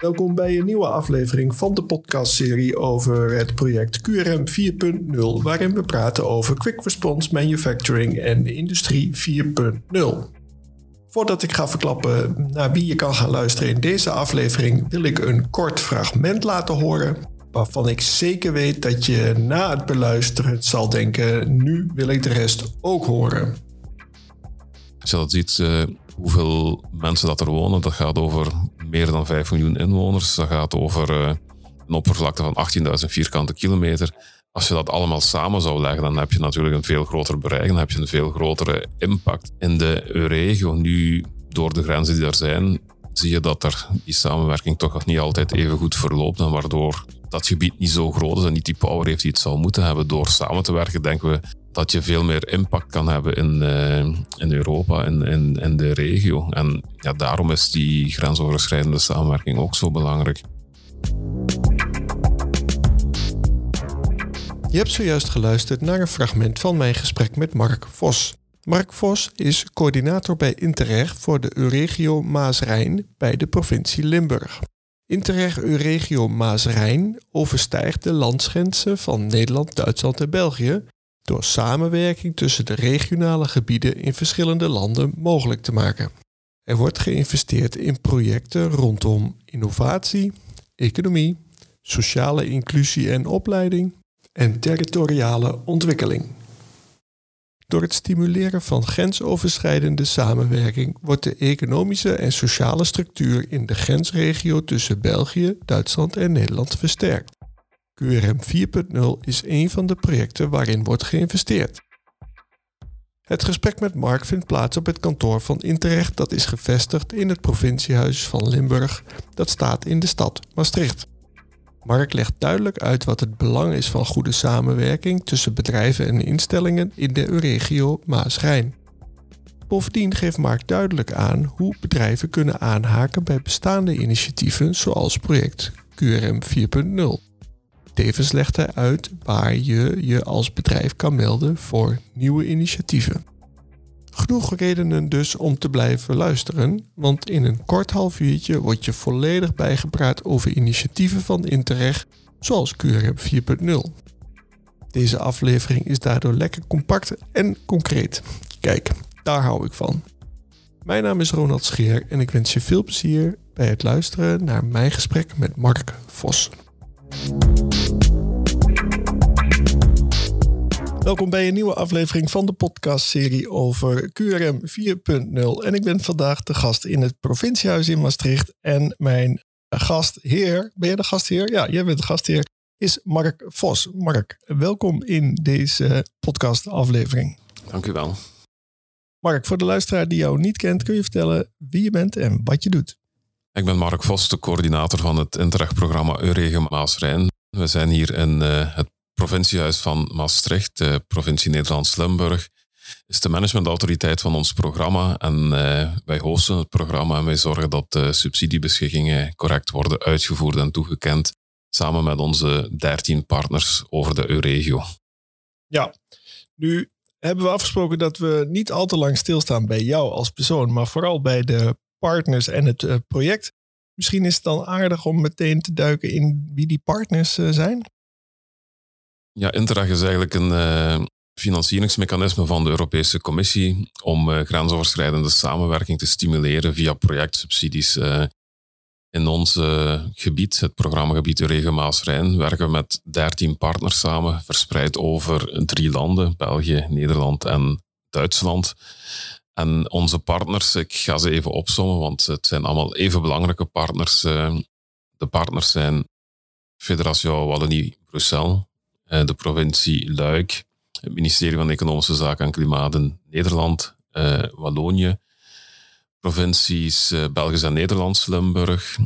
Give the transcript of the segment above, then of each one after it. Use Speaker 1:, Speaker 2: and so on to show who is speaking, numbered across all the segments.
Speaker 1: Welkom bij een nieuwe aflevering van de podcastserie over het project QRM 4.0, waarin we praten over Quick Response Manufacturing en Industrie 4.0. Voordat ik ga verklappen naar wie je kan gaan luisteren in deze aflevering, wil ik een kort fragment laten horen. Waarvan ik zeker weet dat je na het beluisteren zal denken: nu wil ik de rest ook horen.
Speaker 2: Als je dat ziet, uh, hoeveel mensen dat er wonen, dat gaat over meer dan 5 miljoen inwoners. Dat gaat over uh, een oppervlakte van 18.000 vierkante kilometer. Als je dat allemaal samen zou leggen, dan heb je natuurlijk een veel groter bereik. Dan heb je een veel grotere impact in de regio. Nu, door de grenzen die er zijn, zie je dat er die samenwerking toch nog niet altijd even goed verloopt. En waardoor dat gebied niet zo groot is en niet die power heeft die het zou moeten hebben. Door samen te werken, denken we dat je veel meer impact kan hebben in, uh, in Europa en in, in, de regio. En ja, daarom is die grensoverschrijdende samenwerking ook zo belangrijk.
Speaker 1: Je hebt zojuist geluisterd naar een fragment van mijn gesprek met Mark Vos. Mark Vos is coördinator bij Interreg voor de Euregio Maas-Rijn bij de provincie Limburg. Interreg Euregio Maas-Rijn overstijgt de landsgrenzen van Nederland, Duitsland en België door samenwerking tussen de regionale gebieden in verschillende landen mogelijk te maken. Er wordt geïnvesteerd in projecten rondom innovatie, economie, sociale inclusie en opleiding en territoriale ontwikkeling. Door het stimuleren van grensoverschrijdende samenwerking wordt de economische en sociale structuur in de grensregio tussen België, Duitsland en Nederland versterkt. QRM 4.0 is een van de projecten waarin wordt geïnvesteerd. Het gesprek met Mark vindt plaats op het kantoor van Interrecht dat is gevestigd in het provinciehuis van Limburg dat staat in de stad Maastricht. Mark legt duidelijk uit wat het belang is van goede samenwerking tussen bedrijven en instellingen in de regio Maas-Rijn. Bovendien geeft Mark duidelijk aan hoe bedrijven kunnen aanhaken bij bestaande initiatieven zoals project QRM 4.0. Tevens legt hij uit waar je je als bedrijf kan melden voor nieuwe initiatieven. Genoeg redenen dus om te blijven luisteren, want in een kort half uurtje word je volledig bijgepraat over initiatieven van Interreg, zoals QRM 4.0. Deze aflevering is daardoor lekker compact en concreet. Kijk, daar hou ik van. Mijn naam is Ronald Scheer en ik wens je veel plezier bij het luisteren naar mijn gesprek met Mark Vos. Welkom bij een nieuwe aflevering van de podcastserie over QRM 4.0. En ik ben vandaag de gast in het provinciehuis in Maastricht. En mijn gastheer, ben jij de gastheer? Ja, jij bent de gastheer, is Mark Vos. Mark, welkom in deze podcastaflevering.
Speaker 2: Dank u wel.
Speaker 1: Mark, voor de luisteraar die jou niet kent, kun je vertellen wie je bent en wat je doet?
Speaker 2: Ik ben Mark Vos, de coördinator van het Interreg-programma Euregen Maas-Rijn. We zijn hier in uh, het provinciehuis van Maastricht, de provincie Nederlands-Limburg, is de managementautoriteit van ons programma. En uh, wij hosten het programma en wij zorgen dat de subsidiebeschikkingen correct worden uitgevoerd en toegekend, samen met onze 13 partners over de Euregio.
Speaker 1: Ja, nu hebben we afgesproken dat we niet al te lang stilstaan bij jou als persoon, maar vooral bij de partners en het uh, project. Misschien is het dan aardig om meteen te duiken in wie die partners uh, zijn.
Speaker 2: Ja, Interreg is eigenlijk een uh, financieringsmechanisme van de Europese Commissie om grensoverschrijdende samenwerking te stimuleren via projectsubsidies. In ons gebied, het programmagebied Regen Maas-Rijn, werken we met 13 partners samen, verspreid over drie landen, België, Nederland en Duitsland. En onze partners, ik ga ze even opsommen, want het zijn allemaal even belangrijke partners. De partners zijn Federatie Wallonie-Bruxelles, eh, de provincie Luik, het ministerie van Economische Zaken en Klimaat in Nederland, uh, Wallonië, provincies Belgisch en Nederlands, Limburg.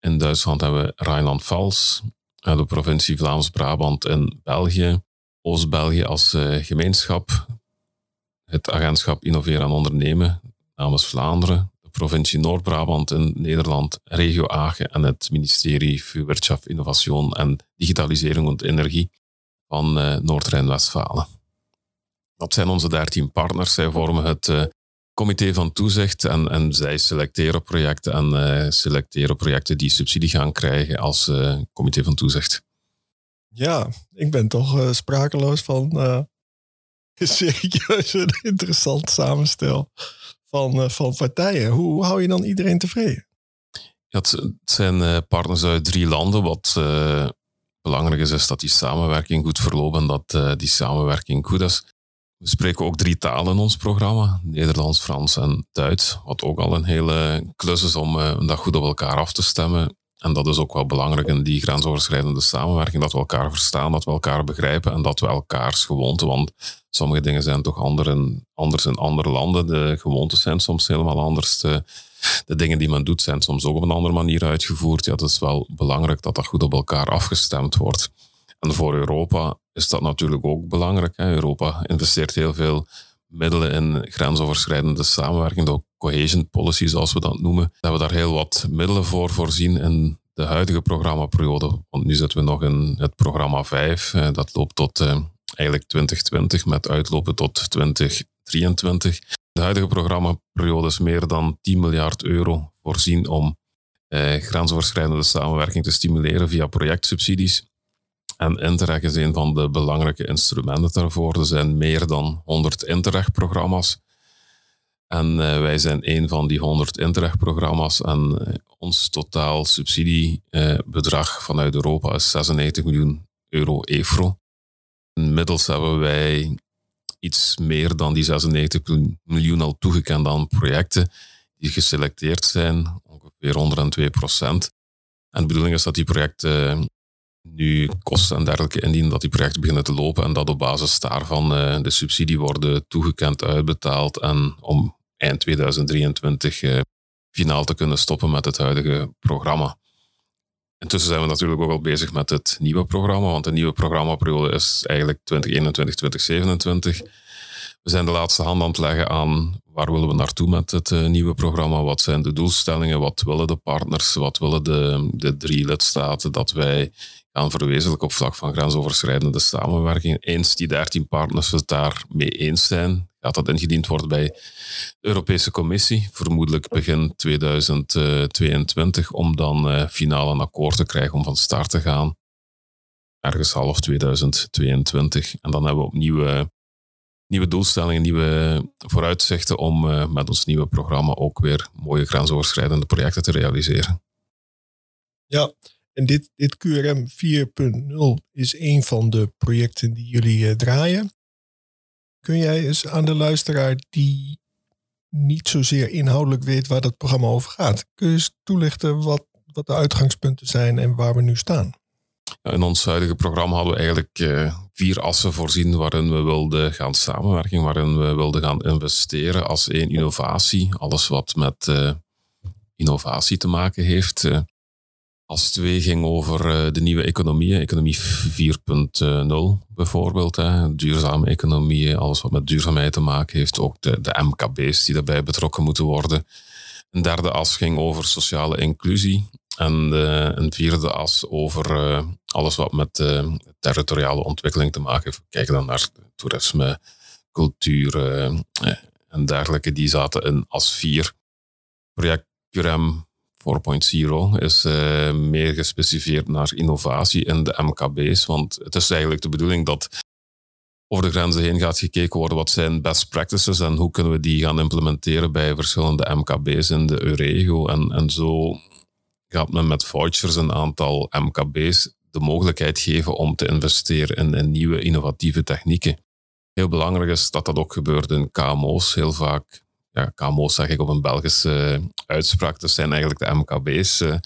Speaker 2: In Duitsland hebben we Rijnland-Vals, de provincie Vlaams-Brabant in België, Oost-België als gemeenschap, het agentschap Innoveren en Ondernemen namens Vlaanderen, de provincie Noord-Brabant in Nederland, regio Agen en het ministerie voor Wirtschaft, Innovatie en Digitalisering en Energie van uh, Noord-Rijn-Westfalen. Dat zijn onze dertien partners. Zij vormen het uh, comité van toezicht en, en zij selecteren projecten en selecteren projecten die subsidie gaan krijgen als comité van toezicht.
Speaker 1: Ja, ik ben toch sprakeloos van serieus een interessant samenstel van, van partijen. Hoe hou je dan iedereen tevreden?
Speaker 2: het, zijn partners uit drie landen. Wat belangrijk is, is dat die samenwerking goed verloopt en dat die samenwerking goed is. We spreken ook drie talen in ons programma: Nederlands, Frans en Duits. Wat ook al een hele klus is om uh, dat goed op elkaar af te stemmen. En dat is ook wel belangrijk in die grensoverschrijdende samenwerking: dat we elkaar verstaan, dat we elkaar begrijpen en dat we elkaars gewoonten. Want sommige dingen zijn toch anders in andere landen. De gewoontes zijn soms helemaal anders. De, dingen die men doet zijn soms ook op een andere manier uitgevoerd. Ja, het is wel belangrijk dat dat goed op elkaar afgestemd wordt. En voor Europa is dat natuurlijk ook belangrijk. Europa investeert heel veel middelen in grensoverschrijdende samenwerking, de cohesion policy zoals we dat noemen. Dat we daar heel wat middelen voor voorzien in de huidige programmaperiode. Want nu zitten we nog in het programma 5. Eh, dat loopt tot eh, eigenlijk 2020 met uitlopen tot 2023. De huidige programmaperiode is meer dan 10 miljard euro voorzien om eh, grensoverschrijdende samenwerking te stimuleren via projectsubsidies. En Interreg is een van de belangrijke instrumenten daarvoor. Er zijn meer dan 100 Interreg-programma's. En uh, wij zijn een van die 100 Interreg-programma's. En uh, ons totaal subsidiebedrag uh, vanuit Europa is 96 miljoen euro EFRO. Inmiddels hebben wij iets meer dan die 96 miljoen al toegekend aan projecten die geselecteerd zijn, ongeveer 102 procent. En de bedoeling is dat die projecten nu kosten en dergelijke indienen dat die projecten beginnen te lopen en dat op basis daarvan uh, de subsidie worden toegekend uitbetaald en om eind 2023 uh, finaal te kunnen stoppen met het huidige programma. Intussen zijn we natuurlijk ook al bezig met het nieuwe programma, want de nieuwe programmaperiode is eigenlijk 2021-2027. We zijn de laatste hand aan het leggen aan waar willen we naartoe met het uh, nieuwe programma, wat zijn de doelstellingen, wat willen de partners, wat willen de, de drie lidstaten dat wij gaan verwezenlijken op vlak van grensoverschrijdende samenwerking. Eens die 13 partners het daarmee eens zijn, gaat dat ingediend worden bij de Europese Commissie, vermoedelijk begin 2022, om dan uh, finaal een akkoord te krijgen om van start te gaan. Ergens half 2022. En dan hebben we opnieuw uh, nieuwe doelstellingen, nieuwe vooruitzichten om uh, met ons nieuwe programma ook weer mooie grensoverschrijdende projecten te realiseren.
Speaker 1: Ja, en dit, dit QRM 4.0 is een van de projecten die jullie uh, draaien. Kun jij eens aan de luisteraar die niet zozeer inhoudelijk weet waar dat programma over gaat, kun je toelichten wat, wat de uitgangspunten zijn en waar we nu staan?
Speaker 2: In ons huidige programma hadden we eigenlijk uh, vier assen voorzien waarin we wilden gaan samenwerken, waarin we wilden gaan investeren. Als één innovatie, alles wat met uh, innovatie te maken heeft. Als twee ging over uh, de nieuwe economieën, economie 4.0 bijvoorbeeld. Hè, duurzame economieën, alles wat met duurzaamheid te maken heeft. Ook de, de MKB's die daarbij betrokken moeten worden. Een derde as ging over sociale inclusie. En uh, een vierde as over alles wat met territoriale ontwikkeling te maken heeft. We kijken dan naar toerisme, cultuur en dergelijke. Die zaten in as 4. Project Curem 4.0 is uh, meer gespecificeerd naar innovatie in de MKB's. Want het is eigenlijk de bedoeling dat over de grenzen heen gaat gekeken worden wat zijn best practices en hoe kunnen we die gaan implementeren bij verschillende MKB's in de Eurego. En, en zo gaat men met vouchers een aantal MKB's de mogelijkheid geven om te investeren in, in nieuwe innovatieve technieken. Heel belangrijk is dat dat ook gebeurt in KMO's. Heel vaak ja, KMO's zeg ik op een Belgische uitspraak. Dat zijn eigenlijk de MKB's. Eh.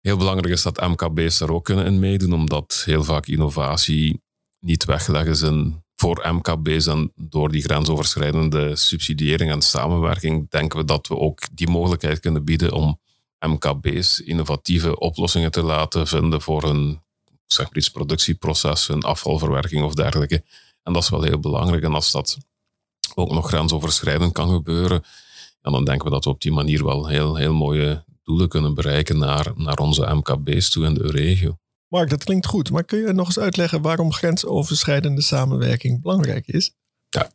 Speaker 2: Heel belangrijk is dat MKB's er ook kunnen in meedoen, omdat heel vaak innovatie niet weggelegd is voor MKB's. En door die grensoverschrijdende subsidiëring en samenwerking denken we dat we ook die mogelijkheid kunnen bieden om MKB's innovatieve oplossingen te laten vinden voor hun zeg maar iets, productieproces, hun afvalverwerking of dergelijke. En dat is wel heel belangrijk. En als dat ook nog grensoverschrijdend kan gebeuren, en dan denken we dat we op die manier wel heel, heel mooie doelen kunnen bereiken naar, naar onze MKB's toe in de regio.
Speaker 1: Mark, dat klinkt goed, maar kun je nog eens uitleggen waarom grensoverschrijdende samenwerking belangrijk is?
Speaker 2: Ja,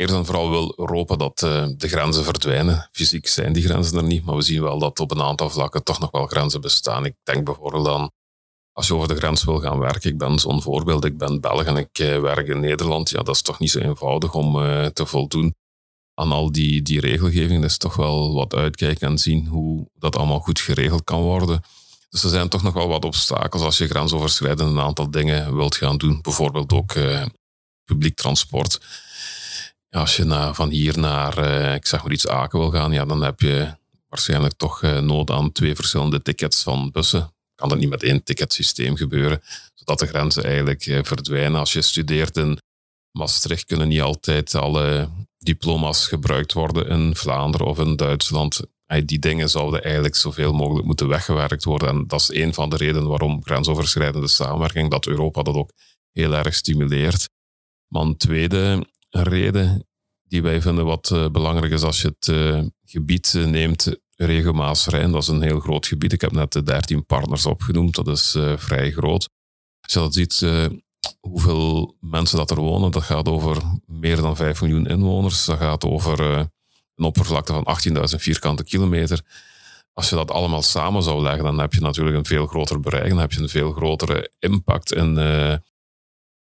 Speaker 2: Eerst en vooral wil Europa dat uh, de grenzen verdwijnen. Fysiek zijn die grenzen er niet, maar we zien wel dat op een aantal vlakken toch nog wel grenzen bestaan. Ik denk bijvoorbeeld aan als je over de grens wil gaan werken, ik ben zo'n voorbeeld, ik ben Belg en ik uh, werk in Nederland, ja, dat is toch niet zo eenvoudig om uh, te voldoen aan al die, die regelgeving. Dat is toch wel wat uitkijken en zien hoe dat allemaal goed geregeld kan worden. Dus er zijn toch nog wel wat obstakels als je grensoverschrijdend een aantal dingen wilt gaan doen. Bijvoorbeeld ook uh, publiek transport. Als je van hier naar, ik zeg maar iets, Aken wil gaan, ja, dan heb je waarschijnlijk toch nood aan twee verschillende tickets van bussen. Kan dat niet met één ticketsysteem gebeuren, zodat de grenzen eigenlijk verdwijnen. Als je studeert in Maastricht, kunnen niet altijd alle diploma's gebruikt worden in Vlaanderen of in Duitsland die dingen zouden eigenlijk zoveel mogelijk moeten weggewerkt worden. En dat is een van de redenen waarom grensoverschrijdende samenwerking, dat Europa dat ook heel erg stimuleert. Maar een tweede reden die wij vinden wat uh, belangrijk is als je het uh, gebied neemt, regio Maas-Rijn, dat is een heel groot gebied. Ik heb net de 13 partners opgenoemd, dat is vrij groot. Als je dat ziet, hoeveel mensen dat er wonen, dat gaat over meer dan 5 miljoen inwoners. Dat gaat over een oppervlakte van 18.000 vierkante kilometer. Als je dat allemaal samen zou leggen, dan heb je natuurlijk een veel groter bereik. Dan heb je een veel grotere impact in,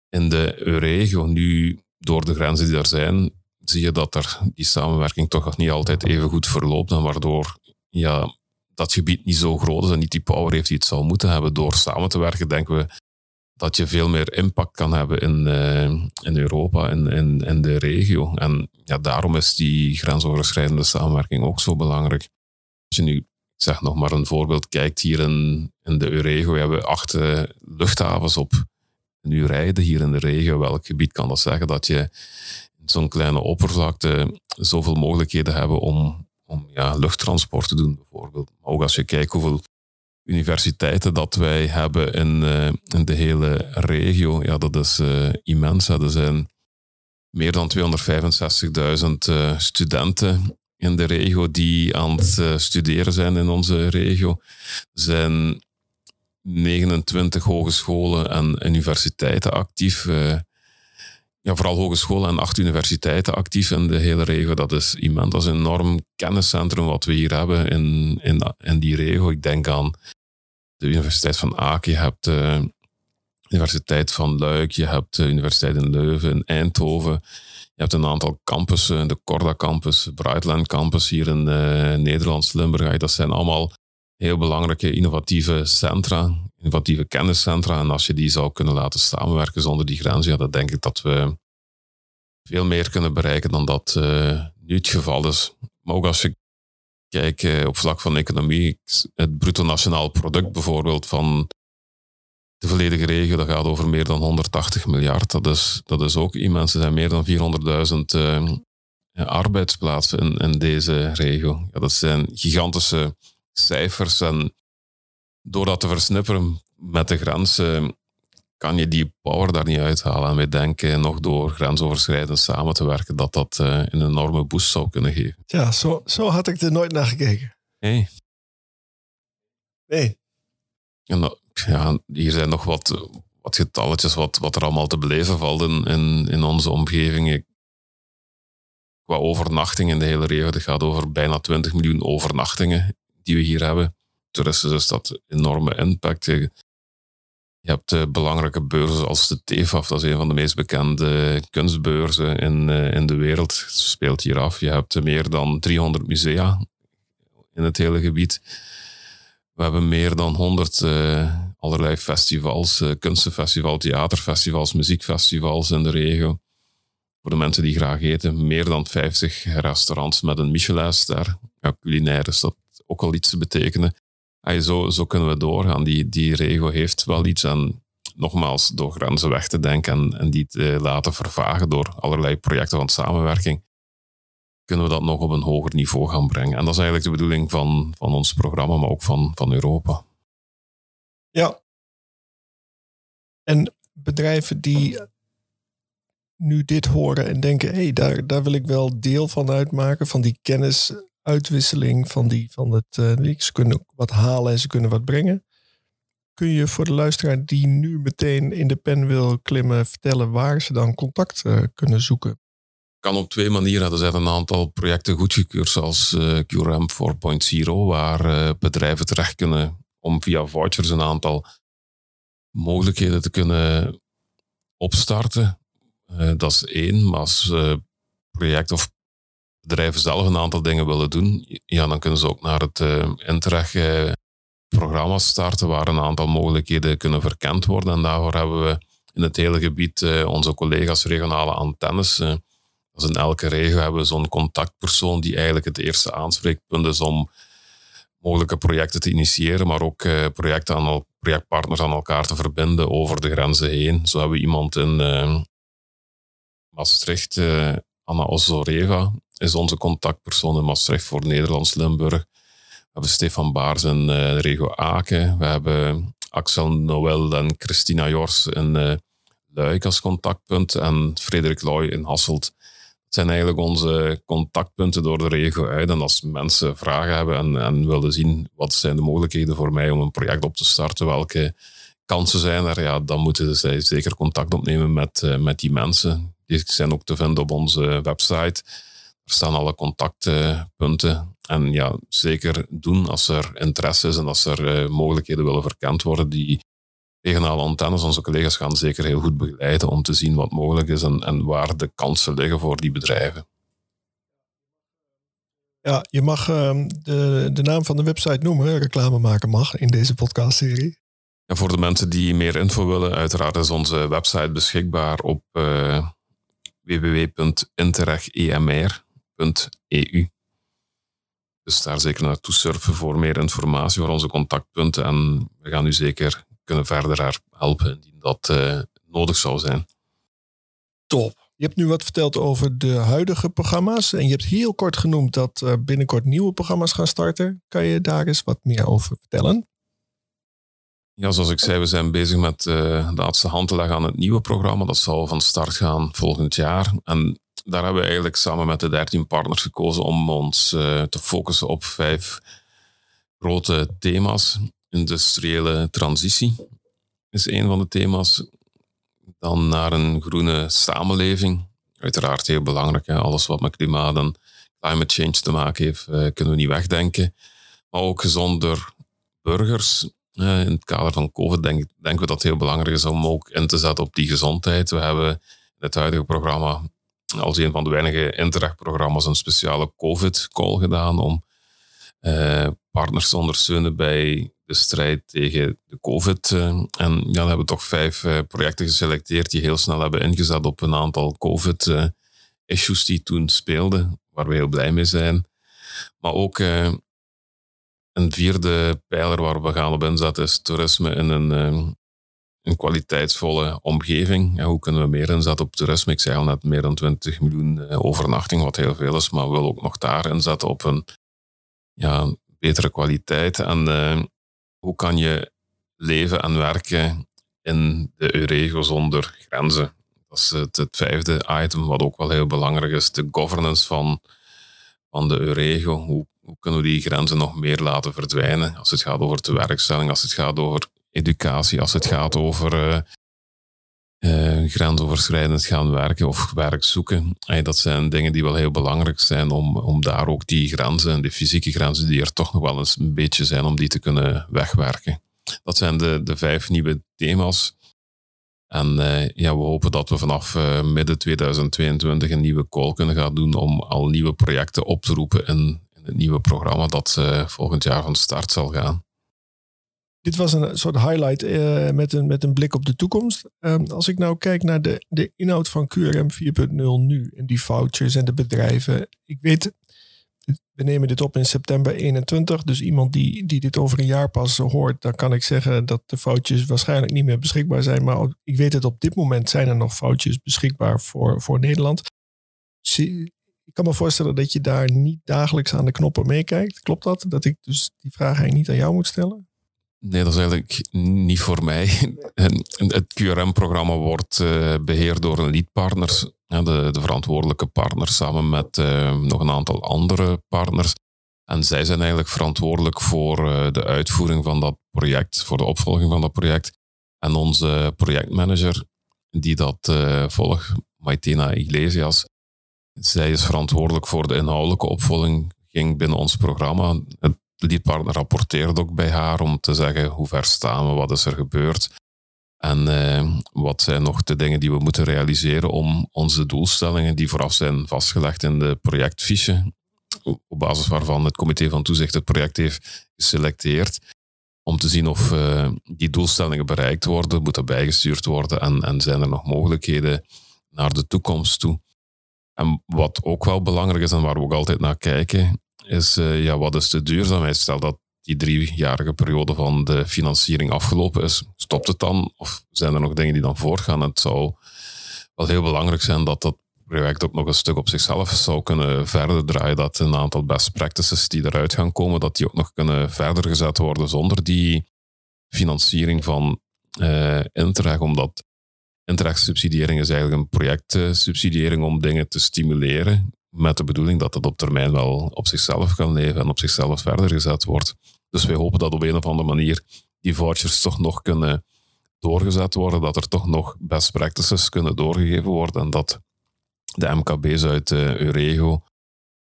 Speaker 2: in de regio. Nu, door de grenzen die er zijn, zie je dat er die samenwerking toch niet altijd even goed verloopt. En waardoor ja, dat gebied niet zo groot is en niet die power heeft die het zou moeten hebben. Door samen te werken, denken we dat je veel meer impact kan hebben in, uh, in Europa en in, in, de regio. En ja, daarom is die grensoverschrijdende samenwerking ook zo belangrijk. Als je nu, zeg nog maar een voorbeeld, kijkt hier in, in de we hebben acht uh, luchthavens op uur rijden hier in de regio. Welk gebied kan dat zeggen dat je zo'n kleine oppervlakte zoveel mogelijkheden hebben om, om ja, luchttransport te doen, bijvoorbeeld. Maar ook als je kijkt hoeveel universiteiten dat wij hebben in, uh, in de hele regio, ja, dat is uh, immens. Hè. Er zijn meer dan 265.000 uh, studenten in de regio die aan het studeren zijn in onze regio. Er zijn 29 hogescholen en universiteiten actief. Ja, vooral hogescholen en acht universiteiten actief in de hele regio. Dat is immens. Dat is een enorm kenniscentrum wat we hier hebben in, in, die regio. Ik denk aan de Universiteit van Aken, je hebt de Universiteit van Luik, je hebt de Universiteit in Leuven, in Eindhoven. Je hebt een aantal campussen, de Corda campus, Brightland campus hier in uh, Nederlands Limburg. Dat zijn allemaal heel belangrijke innovatieve centra, innovatieve kenniscentra. En als je die zou kunnen laten samenwerken zonder die grenzen, ja, dan denk ik dat we veel meer kunnen bereiken dan dat uh, nu het geval is. Maar ook als je Kijk, eh, op vlak van economie, het bruto nationaal product bijvoorbeeld van de volledige regio, dat gaat over meer dan 180 miljard. Dat is, dat is ook immens. Er zijn meer dan 400.000 uh, arbeidsplaatsen in, in deze regio. Ja, dat zijn gigantische cijfers. En door dat te versnipperen met de grenzen, kan je die power daar niet uithalen. En wij denken nog door grensoverschrijdend samen te werken dat dat uh, een enorme boost zou kunnen geven.
Speaker 1: Ja, zo, zo had ik er nooit naar gekeken.
Speaker 2: Nee.
Speaker 1: Nee.
Speaker 2: En, ja, hier zijn nog wat, wat getalletjes wat, wat er allemaal te beleven valt in, in, in onze omgeving. Qua overnachting in de hele regio, het gaat over bijna 20 miljoen overnachtingen die we hier hebben. Toeristen is dat enorme impact. Je hebt uh, belangrijke beurzen als de TEFAF, dat is een van de meest bekende kunstbeurzen in, uh, in de wereld. Speelt hier af. Je hebt meer dan 300 musea in het hele gebied. We hebben meer dan 100 uh, eh, allerlei festivals, kunstenfestivals, theaterfestivals, muziekfestivals in de regio. Voor de mensen die graag eten, meer dan 50 restaurants met een Michelinster. Ja, culinair is dat ook al iets te betekenen zo, zo kunnen we doorgaan. Die, die regio heeft wel iets aan, nogmaals, door grenzen weg te denken en, en die te laten vervagen door allerlei projecten van samenwerking, kunnen we dat nog op een hoger niveau gaan brengen. En dat is eigenlijk de bedoeling van, van ons programma, maar ook van, van Europa.
Speaker 1: Ja. En bedrijven die nu dit horen en denken, hé, hey, daar, daar wil ik wel deel van uitmaken, van die kennis uitwisseling van, die, van het. Uh, ze kunnen wat halen en ze kunnen wat brengen. Kun je voor de luisteraar die nu meteen in de pen wil klimmen, vertellen waar ze dan contact uh, kunnen zoeken?
Speaker 2: kan op twee manieren. Er zijn een aantal projecten goedgekeurd, zoals uh, QRM 4.0, waar uh, bedrijven terecht kunnen om via vouchers een aantal mogelijkheden te kunnen opstarten. Dat is één, maar als project of bedrijven zelf een aantal dingen willen doen, ja, dan kunnen ze ook naar het uh, Interreg programma starten waar een aantal mogelijkheden kunnen verkend worden. En daarvoor hebben we in het hele gebied onze collega's regionale antennes dus in elke regio hebben we zo'n contactpersoon die eigenlijk het eerste aanspreekpunt is om mogelijke projecten te initiëren, maar ook uh, projecten aan projectpartners aan elkaar te verbinden over de grenzen heen. Zo hebben we iemand in uh, Maastricht, uh, Anna Ozoreva, is onze contactpersoon in Maastricht voor Nederlands-Limburg. We hebben Stefan Baars in de regio Aken. We hebben Axel Noël en Christina Jors in Luik als contactpunt en Frederik Loy in Hasselt zijn eigenlijk onze contactpunten door de regio uit. En als mensen vragen hebben en, en willen zien wat zijn de mogelijkheden voor mij om een project op te starten, welke kansen zijn er, ja, dan moeten zij zeker contact opnemen met, uh, met die mensen. Die zijn ook te vinden op onze website. Staan alle contactpunten. En ja, zeker doen als er interesse is en als er uh, mogelijkheden willen verkend worden die regionale antennes, onze collega's gaan zeker heel goed begeleiden om te zien wat mogelijk is en, en waar de kansen liggen voor die bedrijven.
Speaker 1: Ja, je mag uh, de, de naam van de website noemen, reclame maken mag in deze podcastserie.
Speaker 2: En voor de mensen die meer info willen, uiteraard is onze website beschikbaar op uh, eh, www.interreg.emr.eu. Dus daar zeker naartoe surfen voor meer informatie, voor onze contactpunten. En we gaan u zeker kunnen verder helpen indien dat uh, nodig zou zijn.
Speaker 1: Top. Je hebt nu wat verteld over de huidige programma's en je hebt heel kort genoemd dat uh, binnenkort nieuwe programma's gaan starten. Kan je daar eens wat meer over vertellen?
Speaker 2: Ja, zoals ik zei, we zijn bezig met uh, de laatste hand te leggen aan het nieuwe programma. Dat zal van start gaan volgend jaar. En daar hebben we eigenlijk samen met de 13 partners gekozen om ons uh, te focussen op vijf grote thema's industriële transitie is een van de thema's. Dan naar een groene samenleving. Uiteraard heel belangrijk. Hè? Alles wat met klimaat en climate change te maken heeft, eh, kunnen we niet wegdenken. Maar ook gezonder burgers. In het kader van COVID denk, denken we dat het heel belangrijk is om ook in te zetten op die gezondheid. We hebben in het huidige programma als een van de weinige Interreg-programma's een speciale COVID-call gedaan om uh, partners te ondersteunen bij de strijd tegen de COVID. Eh, en ja, dan hebben we toch vijf eh, projecten geselecteerd die heel snel hebben ingezet op een aantal COVID-issues die toen speelden, waar we heel blij mee zijn. Maar ook een vierde pijler waar we gaan op inzetten is toerisme in een, een kwaliteitsvolle omgeving. Hoe kunnen we meer inzetten op toerisme? Ik zei al net meer dan 20 miljoen overnachting, wat heel veel is, maar we willen ook nog daar inzetten op een ja, betere kwaliteit. En uh, hoe kan je leven en werken in de Eurego zonder grenzen? Dat is het, het, vijfde item, wat ook wel heel belangrijk is. De governance van, van de Eurego. Hoe kunnen we die grenzen nog meer laten verdwijnen? Als het gaat over de werkstelling, als het gaat over educatie, als het gaat over uh, uh, grensoverschrijdend gaan werken of werk zoeken. dat zijn dingen die wel heel belangrijk zijn om, om daar ook die grenzen, de fysieke grenzen die er toch nog wel eens een beetje zijn, om die te kunnen wegwerken. Dat zijn de, de vijf nieuwe thema's. En uh, ja, we hopen dat we vanaf midden 2022 een nieuwe call kunnen gaan doen om al nieuwe projecten op te roepen in het nieuwe programma dat volgend jaar van start zal gaan.
Speaker 1: Dit was een soort highlight uh, met, een, met een blik op de toekomst. Um, als ik nou kijk naar de, de inhoud van QRM 4.0 nu en die vouchers en de bedrijven. Ik weet, we nemen dit op in september 21. Dus iemand die, die dit over een jaar pas hoort, dan kan ik zeggen dat de foutjes waarschijnlijk niet meer beschikbaar zijn. Maar ik weet dat op dit moment zijn er nog foutjes beschikbaar voor, voor Nederland. Ik kan me voorstellen dat je daar niet dagelijks aan de knoppen meekijkt. Klopt dat? Dat ik dus die vraag eigenlijk niet aan jou moet stellen?
Speaker 2: Nee, dat is eigenlijk niet voor mij. Het QRM-programma wordt uh, beheerd door een leadpartners, de, de verantwoordelijke partners, samen met uh, nog een aantal andere partners. En zij zijn eigenlijk verantwoordelijk voor uh, de uitvoering van dat project, voor de opvolging van dat project. En onze projectmanager, die dat volgt, Maitena Iglesias, zij is verantwoordelijk voor de inhoudelijke opvolging binnen ons programma. Het leadpartner rapporteert ook bij haar om te zeggen hoe ver staan we, wat is er gebeurd. En eh, wat zijn nog de dingen die we moeten realiseren om onze doelstellingen, die vooraf zijn vastgelegd in de projectfiche, op basis waarvan het comité van toezicht het project heeft geselecteerd, om te zien of uh, die doelstellingen bereikt worden, moeten bijgestuurd worden en, en zijn er nog mogelijkheden naar de toekomst toe. En wat ook wel belangrijk is en waar we ook altijd naar kijken, is uh, ja, wat is de duurzaamheid? Stel dat die driejarige periode van de financiering afgelopen is, stopt het dan? Of zijn er nog dingen die dan voorgaan? Het zou wel heel belangrijk zijn dat dat project ook nog een stuk op zichzelf zou kunnen verder draaien. Dat een aantal best practices die eruit gaan komen, dat die ook nog kunnen verder gezet worden zonder die financiering van uh, Interreg. Omdat Interreg-subsidiëring is eigenlijk een projectsubsidiëring om dingen te stimuleren. Met de bedoeling dat het op termijn wel op zichzelf kan leven en op zichzelf verder gezet wordt. Dus wij hopen dat op een of andere manier die vouchers toch nog kunnen doorgezet worden, dat er toch nog best practices kunnen doorgegeven worden en dat de MKB's uit uh, Eurego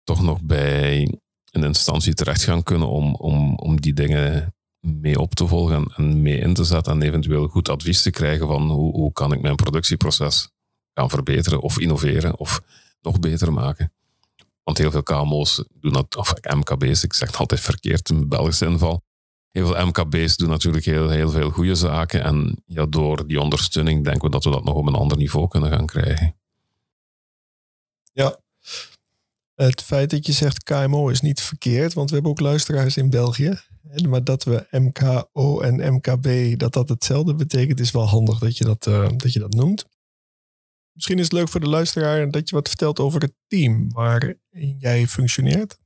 Speaker 2: toch nog bij een instantie terecht gaan kunnen om, om, om die dingen mee op te volgen en mee in te zetten en eventueel goed advies te krijgen van hoe, hoe kan ik mijn productieproces gaan verbeteren of innoveren of nog beter maken. Want heel veel KMO's doen dat, of MKB's, ik zeg het altijd verkeerd in Belgische inval. Heel veel MKB's doen natuurlijk heel, heel veel goede zaken. En ja, door die ondersteuning denken we dat we dat nog op een ander niveau kunnen gaan krijgen.
Speaker 1: Ja, het feit dat je zegt KMO is niet verkeerd, want we hebben ook luisteraars in België. Maar dat we MKO en MKB, dat dat hetzelfde betekent, is wel handig dat je dat, uh, dat, je dat noemt. Misschien is het leuk voor de luisteraar dat je wat vertelt over het team waarin jij functioneert.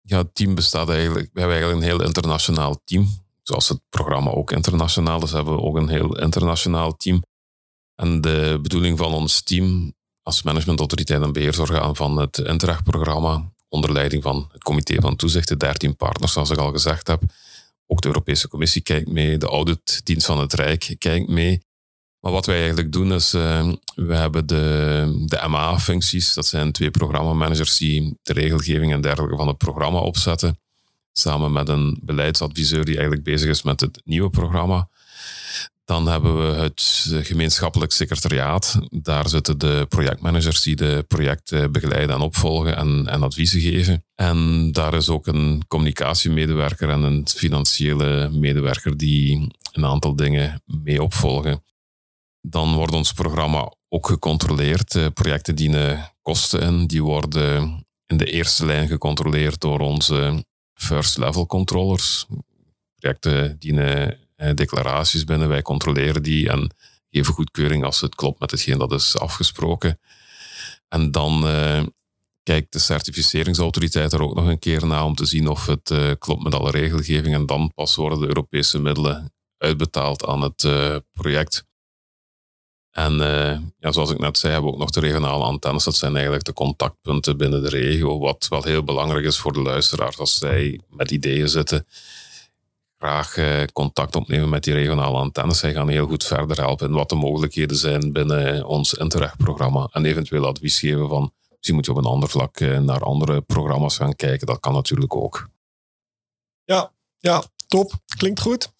Speaker 2: Ja, het team bestaat eigenlijk, we hebben eigenlijk een heel internationaal team. Zoals het programma ook internationaal is, hebben we ook een heel internationaal team. En de bedoeling van ons team als managementautoriteit en beheersorgaan van het Interreg-programma, onder leiding van het comité van toezicht, de 13 partners, zoals ik al gezegd heb. Ook de Europese Commissie kijkt mee, de auditdienst van het Rijk kijkt mee. Maar wat wij eigenlijk doen is, uh, we hebben de, de MA-functies, dat zijn twee programmamanagers die de regelgeving en dergelijke van het programma opzetten, samen met een beleidsadviseur die eigenlijk bezig is met het nieuwe programma. Dan hebben we het gemeenschappelijk secretariaat. Daar zitten de projectmanagers die de projecten begeleiden en opvolgen en, en adviezen geven. En daar is ook een communicatiemedewerker en een financiële medewerker die een aantal dingen mee opvolgen. Dan wordt ons programma ook gecontroleerd. projecten dienen kosten in. Die worden in de eerste lijn gecontroleerd door onze first level controllers. Projecten dienen declaraties binnen. Wij controleren die en geven goedkeuring als het klopt met hetgeen dat is afgesproken. En dan uh, kijkt de certificeringsautoriteit er ook nog een keer na om te zien of het uh, klopt met alle regelgeving. En dan pas worden de Europese middelen uitbetaald aan het project. En ja, zoals ik net zei, hebben we ook nog de regionale antennes. Dat zijn eigenlijk de contactpunten binnen de regio. Wat wel heel belangrijk is voor de luisteraars als zij met ideeën zitten graag eh, contact opnemen met die regionale antennes. Zij gaan heel goed verder helpen wat de mogelijkheden zijn binnen ons Interreg-programma. En eventueel advies geven van, misschien moet je op een ander vlak eh, naar andere programma's gaan kijken. Dat kan natuurlijk ook.
Speaker 1: Ja, ja, top. Klinkt goed.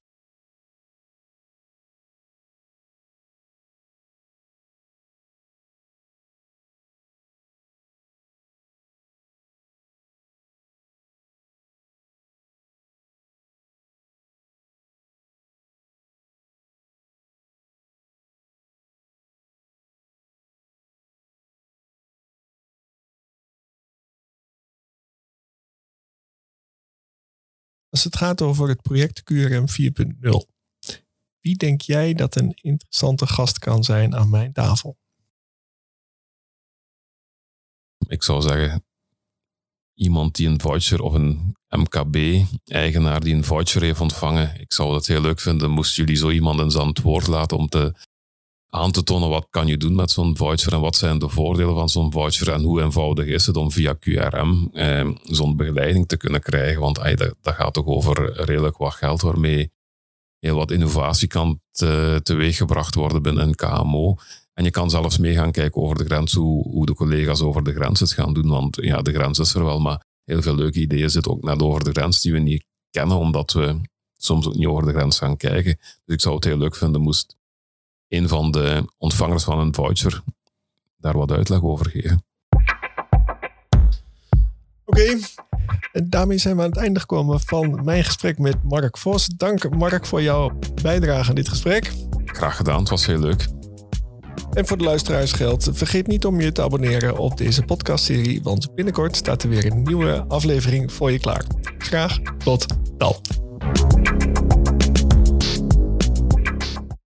Speaker 1: Als het gaat over het project QRM 4.0, wie denk jij dat een interessante gast kan zijn aan mijn tafel?
Speaker 2: Ik zou zeggen, iemand die een voucher of een MKB-eigenaar die een voucher heeft ontvangen. Ik zou het heel leuk vinden, moesten jullie zo iemand eens aan het woord laten om te aan te tonen wat kan je doen met zo'n voucher en wat zijn de voordelen van zo'n voucher en hoe eenvoudig is het om via QRM eh, zo'n begeleiding te kunnen krijgen. Want ay, dat, gaat toch over redelijk wat geld waarmee heel wat innovatie kan te, teweeggebracht worden binnen een KMO. En je kan zelfs mee gaan kijken over de grens, hoe, hoe de collega's over de grens het gaan doen. Want ja, de grens is er wel, maar heel veel leuke ideeën zitten ook net over de grens die we niet kennen, omdat we soms ook niet over de grens gaan kijken. Dus ik zou het heel leuk vinden moest een van de ontvangers van een voucher daar wat uitleg over geven.
Speaker 1: Oké, en daarmee zijn we aan het einde gekomen van mijn gesprek met Mark Vos. Dank Mark voor jouw bijdrage aan dit gesprek.
Speaker 2: Graag gedaan, het was heel leuk.
Speaker 1: En voor de luisteraars geldt, vergeet niet om je te abonneren op deze podcastserie, want binnenkort staat er weer een nieuwe aflevering voor je klaar. Graag tot dan.